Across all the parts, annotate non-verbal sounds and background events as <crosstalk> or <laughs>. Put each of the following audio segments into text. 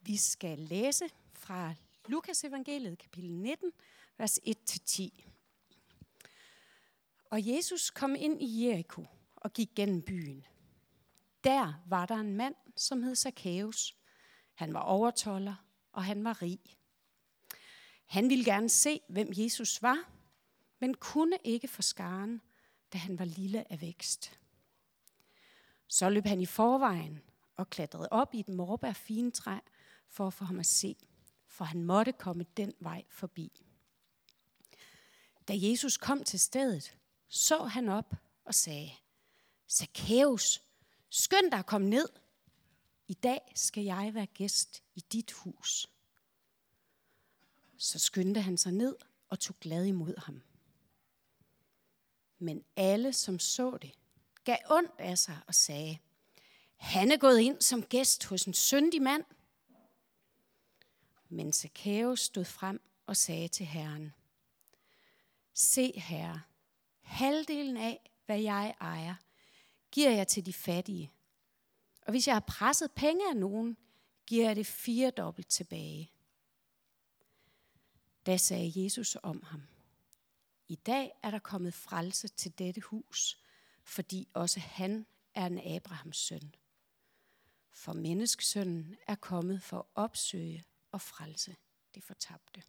vi skal læse fra Lukas evangeliet, kapitel 19, vers 1-10. Og Jesus kom ind i Jericho og gik gennem byen. Der var der en mand, som hed Zacchaeus. Han var overtoller, og han var rig. Han ville gerne se, hvem Jesus var, men kunne ikke få skaren, da han var lille af vækst. Så løb han i forvejen og klatrede op i et morbær træ for at få ham at se, for han måtte komme den vej forbi. Da Jesus kom til stedet, så han op og sagde, Zacchaeus, skynd dig at komme ned. I dag skal jeg være gæst i dit hus. Så skyndte han sig ned og tog glad imod ham. Men alle, som så det, gav ondt af sig og sagde, han er gået ind som gæst hos en syndig mand. Men Zacchaeus stod frem og sagde til Herren, Se herre, halvdelen af, hvad jeg ejer, giver jeg til de fattige. Og hvis jeg har presset penge af nogen, giver jeg det fire dobbelt tilbage. Da sagde Jesus om ham, i dag er der kommet frelse til dette hus, fordi også han er en Abrahams søn. For menneskesønnen er kommet for at opsøge og frelse det fortabte.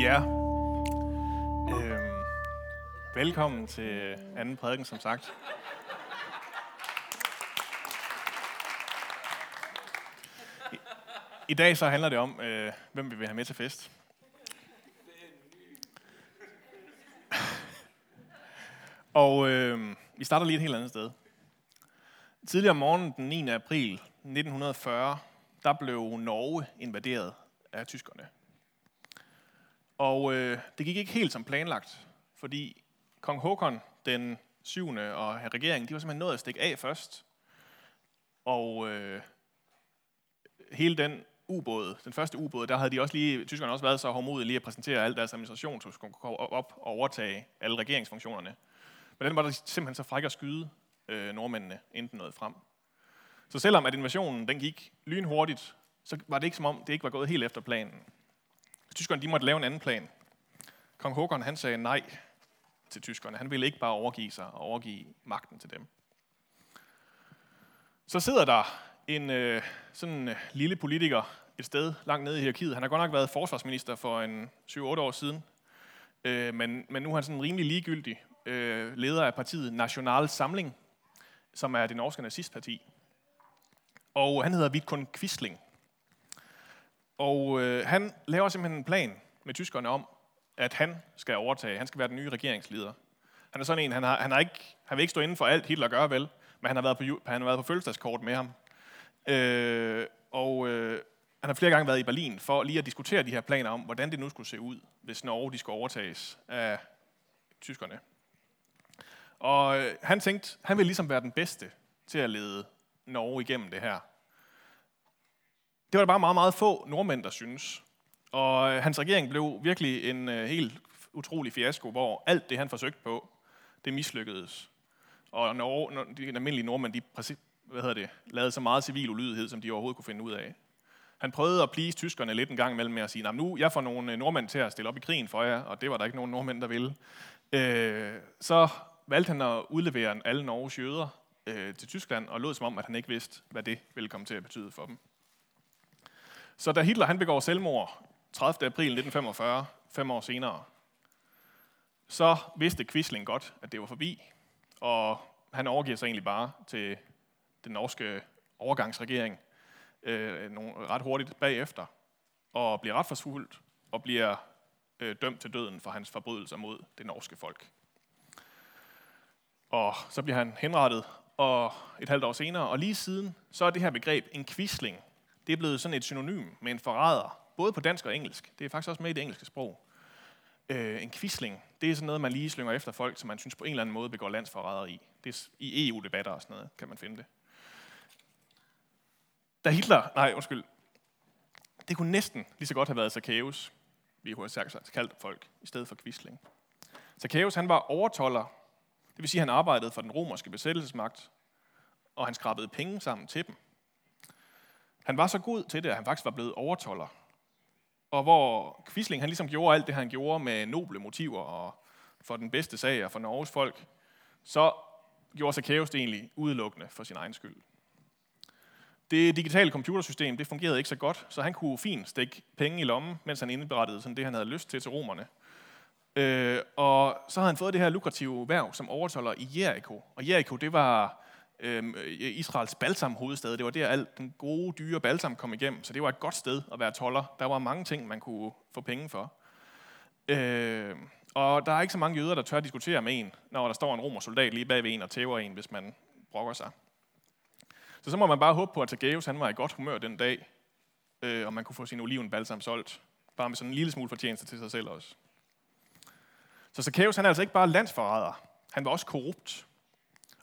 Ja. Øhm, velkommen til anden prædiken, som sagt. I, I dag så handler det om, øh, hvem vi vil have med til fest. Og øh, vi starter lige et helt andet sted. Tidligere om morgenen den 9. april 1940, der blev Norge invaderet af tyskerne. Og øh, det gik ikke helt som planlagt, fordi kong Håkon den 7. og regeringen, de var simpelthen nået at stikke af først. Og øh, hele den ubåd, den første ubåd, der havde de også lige, tyskerne også været så hårdmodige lige at præsentere al deres administration, så skulle komme op og overtage alle regeringsfunktionerne. Men den var der simpelthen så fræk at skyde øh, nordmændene, inden den nåede frem. Så selvom at invasionen den gik lynhurtigt, så var det ikke som om, det ikke var gået helt efter planen. Tyskerne de måtte lave en anden plan. Kong Håkon han sagde nej til tyskerne. Han ville ikke bare overgive sig og overgive magten til dem. Så sidder der en øh, sådan en øh, lille politiker et sted langt nede i hierarkiet. Han har godt nok været forsvarsminister for en 7-8 år siden, øh, men, men nu er han sådan rimelig ligegyldig øh, leder af partiet National Samling, som er det norske nazistparti. Og han hedder Vidkun Quisling. Og øh, han laver simpelthen en plan med tyskerne om, at han skal overtage. Han skal være den nye regeringsleder. Han er sådan en, han, har, han, har ikke, han vil ikke stå inden for alt Hitler gør vel, men han har været på, han har været på fødselsdagskort med ham. Øh, og øh, han har flere gange været i Berlin for lige at diskutere de her planer om, hvordan det nu skulle se ud, hvis Norge de skulle overtages af tyskerne. Og øh, han tænkte, han ville ligesom være den bedste til at lede Norge igennem det her. Det var der bare meget, meget få nordmænd, der synes. Og øh, hans regering blev virkelig en øh, helt utrolig fiasko, hvor alt det, han forsøgte på, det mislykkedes. Og når, når de almindelige nordmænd, de præcis, hvad hedder det, lavede så meget civil ulydighed, som de overhovedet kunne finde ud af. Han prøvede at please tyskerne lidt en gang imellem med at sige, nu jeg får nogle øh, nordmænd til at stille op i krigen for jer, og det var der ikke nogen nordmænd, der ville. Øh, så valgte han at udlevere alle Norges jøder øh, til Tyskland, og lod som om, at han ikke vidste, hvad det ville komme til at betyde for dem. Så da Hitler han begår selvmord 30. april 1945, fem år senere, så vidste Quisling godt, at det var forbi, og han overgiver sig egentlig bare til den norske overgangsregering øh, nogle, ret hurtigt bagefter, og bliver retsforfulgt og bliver øh, dømt til døden for hans forbrydelser mod det norske folk. Og så bliver han henrettet og et halvt år senere. Og lige siden, så er det her begreb en quisling. Det er blevet sådan et synonym med en forræder, både på dansk og engelsk. Det er faktisk også med i det engelske sprog. Øh, en quisling, det er sådan noget, man lige slynger efter folk, som man synes på en eller anden måde begår landsforræder i. Det er i EU-debatter og sådan noget, kan man finde det. Da Hitler, nej undskyld, det kunne næsten lige så godt have været Zacchaeus, vi har sagt kaldt folk, i stedet for Quisling. Zacchaeus han var overtoller, det vil sige, at han arbejdede for den romerske besættelsesmagt, og han skrabede penge sammen til dem. Han var så god til det, at han faktisk var blevet overtoller. Og hvor Quisling han ligesom gjorde alt det, han gjorde med noble motiver og for den bedste sag og for Norges folk, så gjorde Zacchaeus det egentlig udelukkende for sin egen skyld. Det digitale computersystem, det fungerede ikke så godt, så han kunne fint stikke penge i lommen, mens han indberettede sådan det, han havde lyst til til romerne. Øh, og så havde han fået det her lukrative værv som overtolder i Jericho. Og Jericho, det var øh, Israels balsamhovedstad. Det var der alt den gode, dyre balsam kom igennem. Så det var et godt sted at være toller. Der var mange ting, man kunne få penge for. Øh, og der er ikke så mange jøder, der tør diskutere med en, når der står en romersoldat lige bag ved en og tæver en, hvis man brokker sig. Så så må man bare håbe på, at Tageus han var i godt humør den dag, øh, og man kunne få sin olivenbalsam solgt. Bare med sådan en lille smule fortjeneste til sig selv også. Så Zacchaeus han er altså ikke bare landsforræder, han var også korrupt.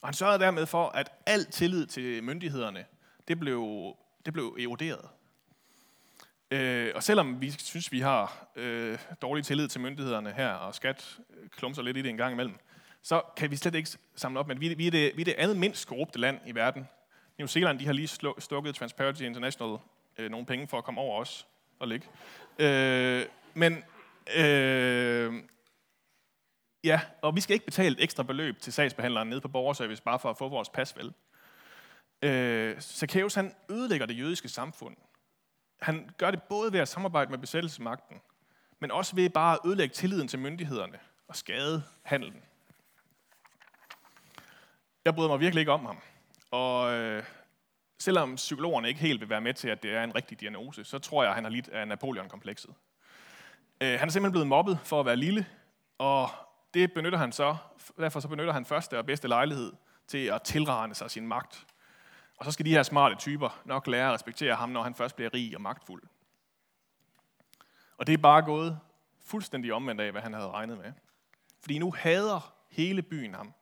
Og han sørgede dermed for, at al tillid til myndighederne, det blev, det blev eroderet. Øh, og selvom vi synes, vi har øh, dårlig tillid til myndighederne her, og skat øh, klumser lidt i det en gang imellem, så kan vi slet ikke samle op med, vi, vi, er det, vi er det andet mindst korrupte land i verden. New Zealand de har lige stukket Transparency International øh, nogle penge for at komme over os og ligge. Øh, men øh, ja, og vi skal ikke betale et ekstra beløb til sagsbehandleren nede på borgerservice, bare for at få vores pas vel. Øh, Zacchaeus han ødelægger det jødiske samfund. Han gør det både ved at samarbejde med besættelsesmagten, men også ved bare at ødelægge tilliden til myndighederne og skade handelen. Jeg bryder mig virkelig ikke om ham. Og øh, selvom psykologerne ikke helt vil være med til, at det er en rigtig diagnose, så tror jeg, at han har lidt af Napoleon-komplekset. Øh, han er simpelthen blevet mobbet for at være lille, og det benytter han så, derfor så benytter han første og bedste lejlighed til at tilrane sig sin magt. Og så skal de her smarte typer nok lære at respektere ham, når han først bliver rig og magtfuld. Og det er bare gået fuldstændig omvendt af, hvad han havde regnet med. Fordi nu hader hele byen ham.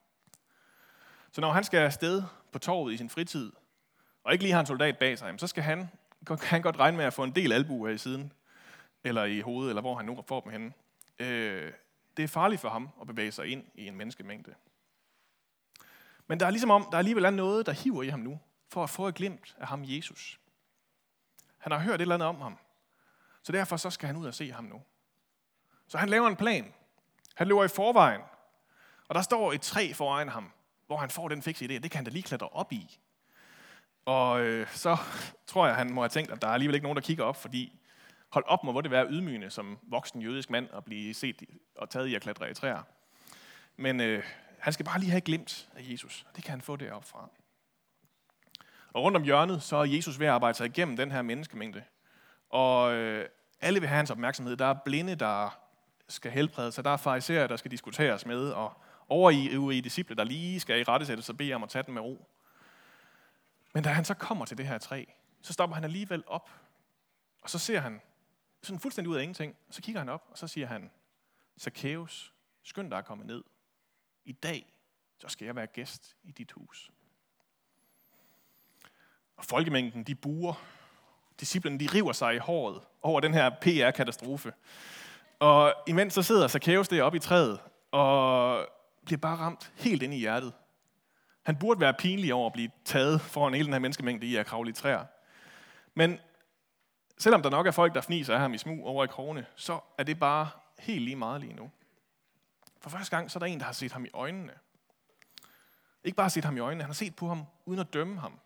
Så når han skal afsted på torvet i sin fritid, og ikke lige har en soldat bag sig, så skal han, kan han godt regne med at få en del albuer i siden, eller i hovedet, eller hvor han nu får dem henne. Øh, det er farligt for ham at bevæge sig ind i en menneskemængde. Men der er ligesom om, der alligevel er noget, der hiver i ham nu, for at få et glimt af ham Jesus. Han har hørt et eller andet om ham. Så derfor så skal han ud og se ham nu. Så han laver en plan. Han løber i forvejen. Og der står et træ foran ham, hvor han får den fikse idé, det kan han da lige klatre op i. Og øh, så tror jeg, han må have tænkt, at der er alligevel ikke nogen, der kigger op, fordi hold op, må hvor det være ydmygende som voksen jødisk mand at blive set og taget i at klatre i træer. Men øh, han skal bare lige have glemt af Jesus. Det kan han få deroppe fra. Og rundt om hjørnet, så er Jesus ved at arbejde sig igennem den her menneskemængde. Og øh, alle vil have hans opmærksomhed. Der er blinde, der skal helbredes, så der er fariserer, der skal diskuteres med, og over i øvrige disciple, der lige skal i rettesættes og bede om at tage den med ro. Men da han så kommer til det her træ, så stopper han alligevel op, og så ser han sådan fuldstændig ud af ingenting, så kigger han op, og så siger han, Zacchaeus, skynd dig at komme ned. I dag, så skal jeg være gæst i dit hus. Og folkemængden, de buer. Disciplinen, de river sig i håret over den her PR-katastrofe. Og imens så sidder Zacchaeus deroppe i træet, og bliver bare ramt helt ind i hjertet. Han burde være pinlig over at blive taget foran hele den her menneskemængde i at kravle i træer. Men selvom der nok er folk, der fniser af ham i smug over i krogene, så er det bare helt lige meget lige nu. For første gang, så er der en, der har set ham i øjnene. Ikke bare set ham i øjnene, han har set på ham uden at dømme ham.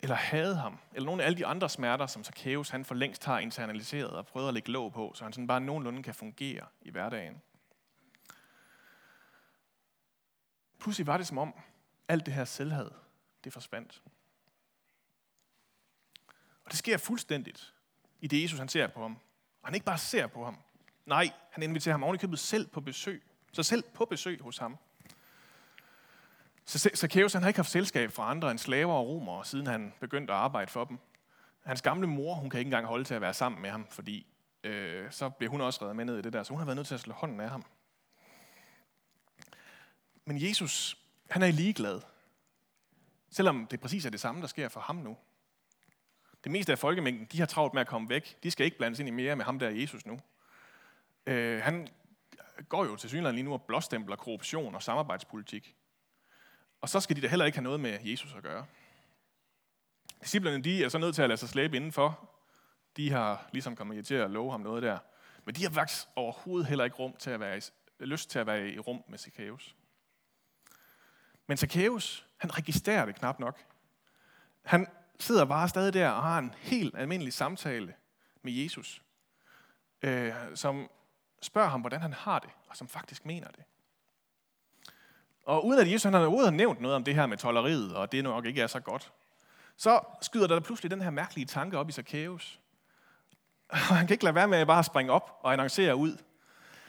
Eller hade ham. Eller nogle af alle de andre smerter, som Zacchaeus han for længst har internaliseret og prøvet at lægge låg på, så han sådan bare nogenlunde kan fungere i hverdagen. Pludselig var det som om, alt det her selvhed, det forsvandt. Og det sker fuldstændigt i det Jesus, han ser på ham. Og han ikke bare ser på ham. Nej, han inviterer ham ovenikøbet selv på besøg Så selv på besøg hos ham. Så Zacchaeus han har ikke haft selskab fra andre end slaver og romere, siden han begyndte at arbejde for dem. Hans gamle mor, hun kan ikke engang holde til at være sammen med ham, fordi øh, så bliver hun også reddet med ned i det der, så hun har været nødt til at slå hånden af ham. Men Jesus, han er ligeglad. Selvom det præcis er det samme, der sker for ham nu. Det meste af folkemængden, de har travlt med at komme væk. De skal ikke blandes ind i mere med ham der Jesus nu. Øh, han går jo til synligheden lige nu og blåstempler korruption og samarbejdspolitik. Og så skal de da heller ikke have noget med Jesus at gøre. Disciplerne de er så nødt til at lade sig slæbe indenfor. De har ligesom kommet til at love ham noget der. Men de har faktisk overhovedet heller ikke rum til at være i, lyst til at være i rum med Zacchaeus. Men Zacchaeus, han registrerer det knap nok. Han sidder bare stadig der og har en helt almindelig samtale med Jesus, øh, som spørger ham, hvordan han har det, og som faktisk mener det. Og uden at Jesus han har overhovedet nævnt noget om det her med tolleriet, og det nok ikke er så godt, så skyder der pludselig den her mærkelige tanke op i Zacchaeus. Og <laughs> han kan ikke lade være med at bare springe op og annoncere ud.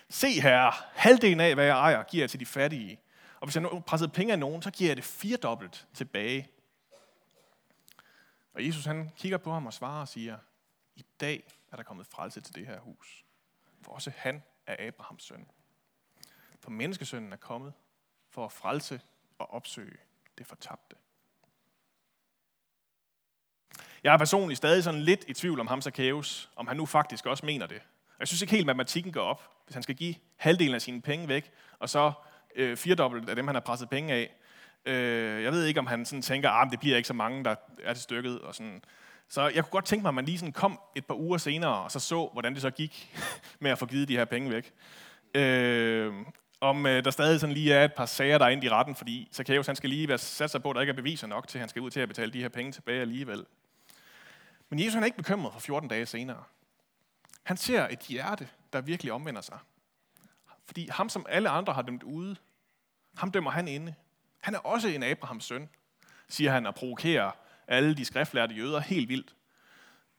Se her, halvdelen af, hvad jeg ejer, giver jeg til de fattige. Og hvis jeg nu presset penge af nogen, så giver jeg det firedobbelt tilbage. Og Jesus han kigger på ham og svarer og siger, i dag er der kommet frelse til det her hus. For også han er Abrahams søn. For menneskesønnen er kommet for at frelse og opsøge det fortabte. Jeg er personligt stadig sådan lidt i tvivl om ham Zacchaeus, om han nu faktisk også mener det. Jeg synes ikke helt, matematikken går op. Hvis han skal give halvdelen af sine penge væk, og så øh, firedobbelt af dem, han har presset penge af. Øh, jeg ved ikke, om han sådan tænker, at ah, det bliver ikke så mange, der er til stykket. Og sådan. Så jeg kunne godt tænke mig, at man lige sådan kom et par uger senere, og så så, hvordan det så gik <laughs> med at få givet de her penge væk. Øh, om øh, der stadig sådan lige er et par sager, der er inde i retten, fordi Zacchaeus han skal lige være sat sig på, at der ikke er beviser nok til, at han skal ud til at betale de her penge tilbage alligevel. Men Jesus han er ikke bekymret for 14 dage senere. Han ser et hjerte, der virkelig omvender sig. Fordi ham, som alle andre har dømt ude, ham dømmer han inde. Han er også en Abrahams søn, siger han og provokerer alle de skriftlærte jøder helt vildt.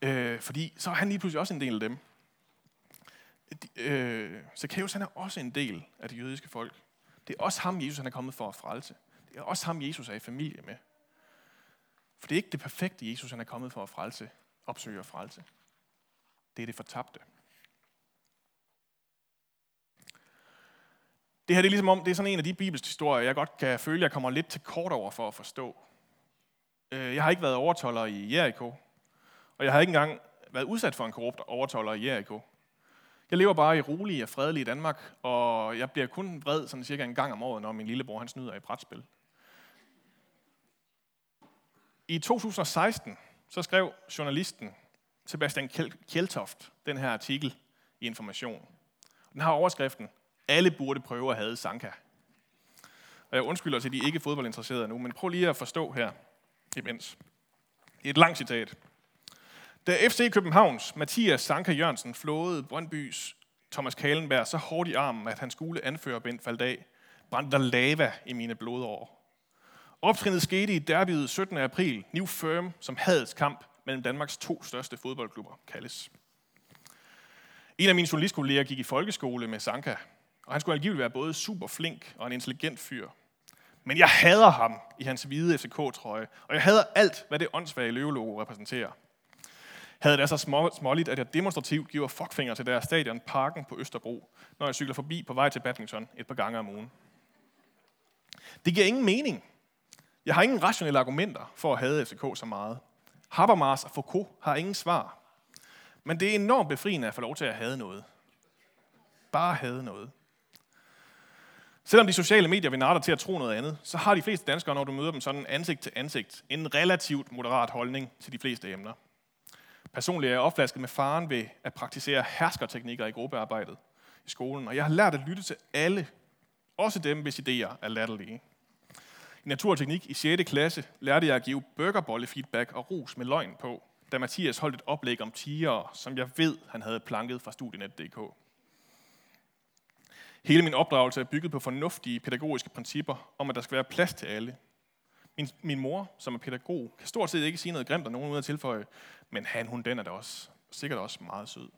Øh, fordi så er han lige pludselig også en del af dem. Øh, Zacchaeus han er også en del af det jødiske folk. Det er også ham, Jesus han er kommet for at frelse. Det er også ham, Jesus er i familie med. For det er ikke det perfekte, Jesus han er kommet for at frelse, opsøge og frelse. Det er det fortabte. Det her det er ligesom om, det er sådan en af de bibelske historier, jeg godt kan føle, jeg kommer lidt til kort over for at forstå. Øh, jeg har ikke været overtolder i Jericho, og jeg har ikke engang været udsat for en korrupt overtolder i Jericho. Jeg lever bare i rolig og fredelig Danmark, og jeg bliver kun vred sådan cirka en gang om året, når min lillebror han snyder i brætspil. I 2016 så skrev journalisten Sebastian Kjeltoft den her artikel i Information. Den har overskriften, alle burde prøve at have Sanka. Og jeg undskylder til de ikke fodboldinteresserede nu, men prøv lige at forstå her imens. Det er et langt citat. Da FC Københavns Mathias Sanka Jørgensen flåede Brøndbys Thomas Kalenberg så hårdt i armen, at han skulle anføre Bent faldt af, brændte der lava i mine blodår. Optrinnet skete i derbyet 17. april, New Firm, som hadets kamp mellem Danmarks to største fodboldklubber, kaldes. En af mine journalistkolleger gik i folkeskole med Sanka, og han skulle alligevel være både super flink og en intelligent fyr. Men jeg hader ham i hans hvide FCK-trøje, og jeg hader alt, hvad det åndssvage løvelogo repræsenterer. Havde det så små, småligt, at jeg demonstrativt giver fuckfinger til deres stadion Parken på Østerbro, når jeg cykler forbi på vej til badminton et par gange om ugen. Det giver ingen mening. Jeg har ingen rationelle argumenter for at have FCK så meget. Habermas og Foucault har ingen svar. Men det er enormt befriende at få lov til at have noget. Bare have noget. Selvom de sociale medier vil narre til at tro noget andet, så har de fleste danskere, når du møder dem sådan ansigt til ansigt, en relativt moderat holdning til de fleste emner. Personligt er jeg opflasket med faren ved at praktisere herskerteknikker i gruppearbejdet i skolen, og jeg har lært at lytte til alle, også dem, hvis idéer er latterlige. I naturteknik i 6. klasse lærte jeg at give burgerbolle-feedback og ros med løgn på, da Mathias holdt et oplæg om tiger, som jeg ved, han havde planket fra studienet.dk. Hele min opdragelse er bygget på fornuftige pædagogiske principper om, at der skal være plads til alle. Min, min mor, som er pædagog, kan stort set ikke sige noget grimt, og nogen ud at tilføje, men han, hun, den er da også sikkert også meget sød.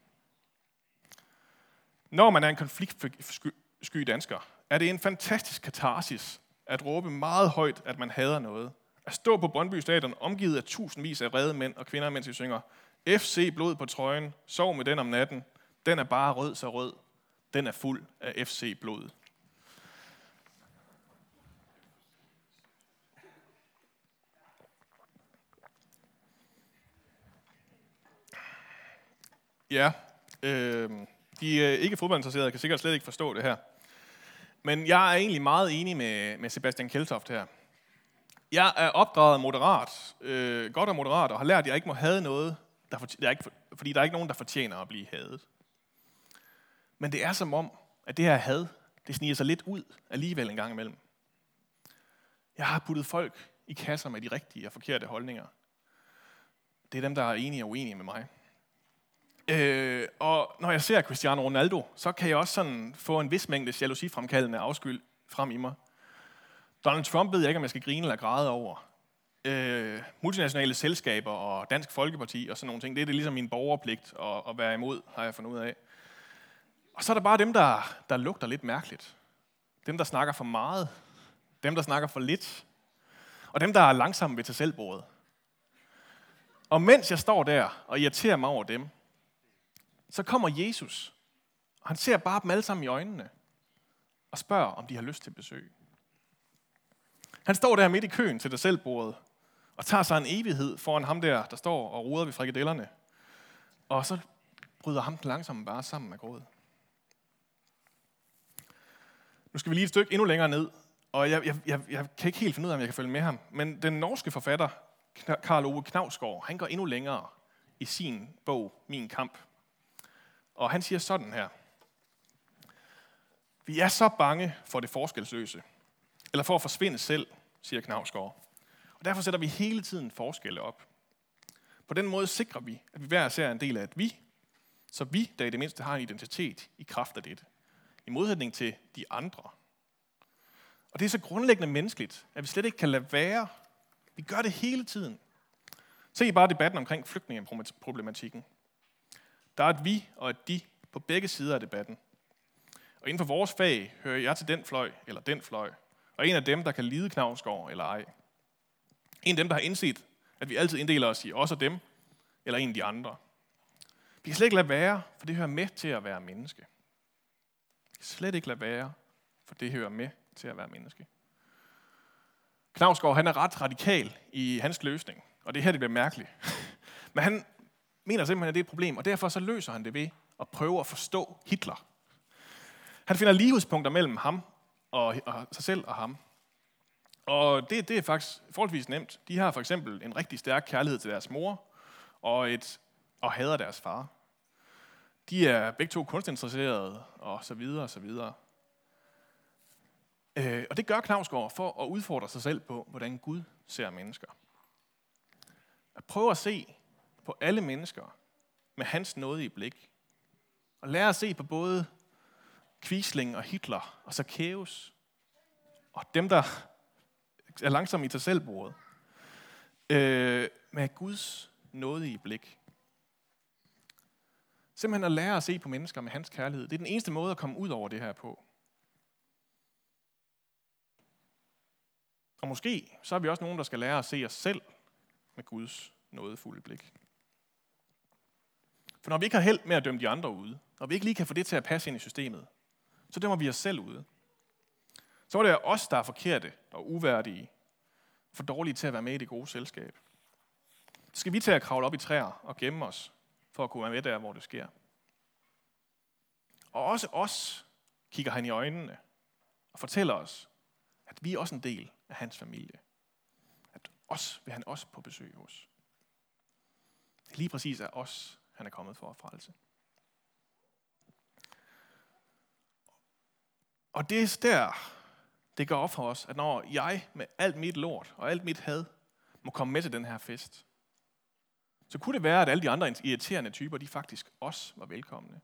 Når man er en konfliktsky dansker, er det en fantastisk katarsis at råbe meget højt, at man hader noget. At stå på Brøndby Stadion omgivet af tusindvis af redde mænd og kvinder, mens vi synger FC blod på trøjen, sov med den om natten, den er bare rød så rød, den er fuld af FC blod. Ja, øh, de er ikke fodboldinteresserede kan sikkert slet ikke forstå det her. Men jeg er egentlig meget enig med, med Sebastian Keltoft her. Jeg er opdraget moderat, øh, godt og moderat, og har lært, at jeg ikke må have noget, der for, der ikke, fordi der er ikke nogen, der fortjener at blive hadet. Men det er som om, at det her had, det sniger sig lidt ud alligevel en gang imellem. Jeg har puttet folk i kasser med de rigtige og forkerte holdninger. Det er dem, der er enige og uenige med mig. Øh, og når jeg ser Cristiano Ronaldo, så kan jeg også sådan få en vis mængde jalousi-fremkaldende afskyld frem i mig. Donald Trump ved jeg ikke, om jeg skal grine eller græde over. Øh, multinationale selskaber og Dansk Folkeparti og sådan nogle ting, det er det ligesom min borgerpligt at, at være imod, har jeg fundet ud af. Og så er der bare dem, der, der lugter lidt mærkeligt. Dem, der snakker for meget. Dem, der snakker for lidt. Og dem, der er langsomme ved til selvbordet. Og mens jeg står der og irriterer mig over dem, så kommer Jesus, og han ser bare dem alle sammen i øjnene, og spørger, om de har lyst til besøg. Han står der midt i køen til det selvbordet, og tager sig en evighed foran ham der, der står og roder ved frikadellerne. Og så bryder ham den langsomt bare sammen med grådet. Nu skal vi lige et stykke endnu længere ned, og jeg, jeg, jeg, jeg kan ikke helt finde ud af, om jeg kan følge med ham. Men den norske forfatter, Karl Ove Knavsgaard, han går endnu længere i sin bog, Min Kamp. Og han siger sådan her. Vi er så bange for det forskelsløse, eller for at forsvinde selv, siger Knavsgaard. Og derfor sætter vi hele tiden forskelle op. På den måde sikrer vi, at vi hver ser er en del af et vi, så vi, der i det mindste har en identitet i kraft af dette. I modsætning til de andre. Og det er så grundlæggende menneskeligt, at vi slet ikke kan lade være. Vi gør det hele tiden. Se bare debatten omkring flygtningeproblematikken. Der er et vi og et de på begge sider af debatten. Og inden for vores fag hører jeg til den fløj eller den fløj, og en af dem, der kan lide Knavsgaard eller ej. En af dem, der har indset, at vi altid inddeler os i os og dem, eller en af de andre. Vi kan slet ikke lade være, for det hører med til at være menneske skal slet ikke lade være, for det hører med til at være menneske. Knavsgaard, han er ret radikal i hans løsning, og det er her, det bliver mærkeligt. <laughs> Men han mener simpelthen, at det er et problem, og derfor så løser han det ved at prøve at forstå Hitler. Han finder lighedspunkter mellem ham og, og sig selv og ham. Og det, det er faktisk forholdsvis nemt. De har for eksempel en rigtig stærk kærlighed til deres mor, og, et, og hader deres far. De er begge to kunstinteresserede, og så videre, og så videre. Øh, og det gør Knavsgaard for at udfordre sig selv på, hvordan Gud ser mennesker. At prøve at se på alle mennesker med hans nåde i blik. Og lære at se på både Quisling og Hitler og Zacchaeus og dem, der er langsomt i sig selvbordet. Øh, med Guds nåde i blik. Simpelthen at lære at se på mennesker med hans kærlighed. Det er den eneste måde at komme ud over det her på. Og måske så er vi også nogen, der skal lære at se os selv med Guds nådefulde blik. For når vi ikke har held med at dømme de andre ude, når vi ikke lige kan få det til at passe ind i systemet, så dømmer vi os selv ude. Så er det os, der er forkerte og uværdige, for dårlige til at være med i det gode selskab. Så skal vi til at kravle op i træer og gemme os, for at kunne være med der, hvor det sker. Og også os kigger han i øjnene og fortæller os, at vi er også en del af hans familie. At os vil han også på besøg hos. Det Lige præcis er os, han er kommet for at frelse. Og det er der, det går op for os, at når jeg med alt mit lort og alt mit had må komme med til den her fest, så kunne det være, at alle de andre irriterende typer, de faktisk også var velkomne.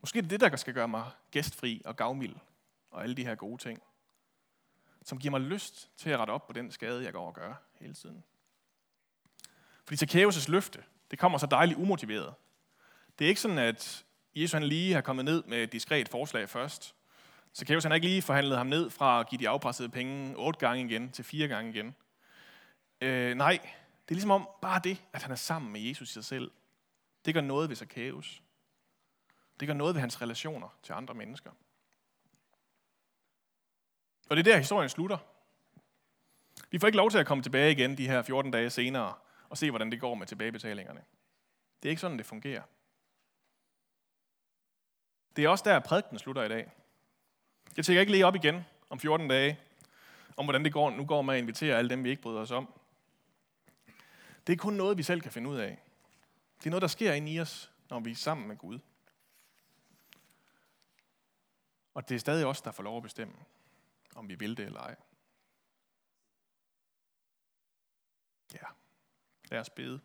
Måske er det det, der skal gøre mig gæstfri og gavmild og alle de her gode ting, som giver mig lyst til at rette op på den skade, jeg går og gør hele tiden. Fordi Zacchaeus' løfte, det kommer så dejligt umotiveret. Det er ikke sådan, at Jesus han lige har kommet ned med et diskret forslag først, Zacchaeus han har ikke lige forhandlet ham ned fra at give de afpressede penge otte gange igen til fire gange igen. Øh, nej, det er ligesom om bare det, at han er sammen med Jesus i sig selv, det gør noget ved Zacchaeus. Det gør noget ved hans relationer til andre mennesker. Og det er der, historien slutter. Vi får ikke lov til at komme tilbage igen de her 14 dage senere og se, hvordan det går med tilbagebetalingerne. Det er ikke sådan, det fungerer. Det er også der, prædiken slutter i dag. Jeg tænker ikke lige op igen om 14 dage, om hvordan det går, nu går med at invitere alle dem, vi ikke bryder os om. Det er kun noget, vi selv kan finde ud af. Det er noget, der sker inde i os, når vi er sammen med Gud. Og det er stadig os, der får lov at bestemme, om vi vil det eller ej. Ja, lad os bede.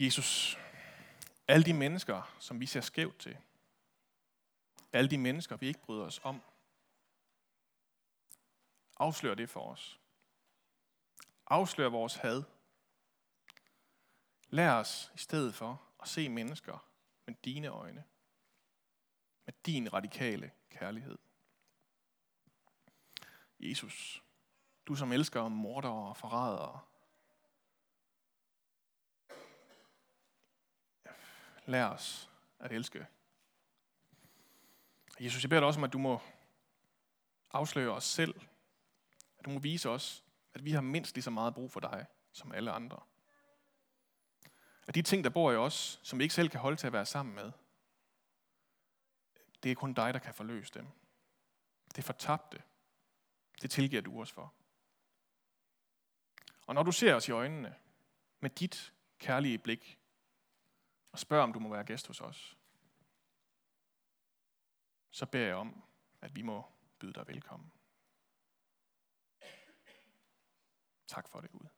Jesus, alle de mennesker, som vi ser skævt til, alle de mennesker, vi ikke bryder os om, afslør det for os afsløre vores had. Lær os i stedet for at se mennesker med dine øjne. Med din radikale kærlighed. Jesus, du som elsker mordere og forrædere. Lær os at elske. Jesus, jeg beder dig også om, at du må afsløre os selv. At du må vise os, at vi har mindst lige så meget brug for dig, som alle andre. At de ting, der bor i os, som vi ikke selv kan holde til at være sammen med, det er kun dig, der kan forløse dem. Det er fortabte. Det tilgiver du os for. Og når du ser os i øjnene med dit kærlige blik, og spørger, om du må være gæst hos os, så beder jeg om, at vi må byde dig velkommen. Tak for det, Gud.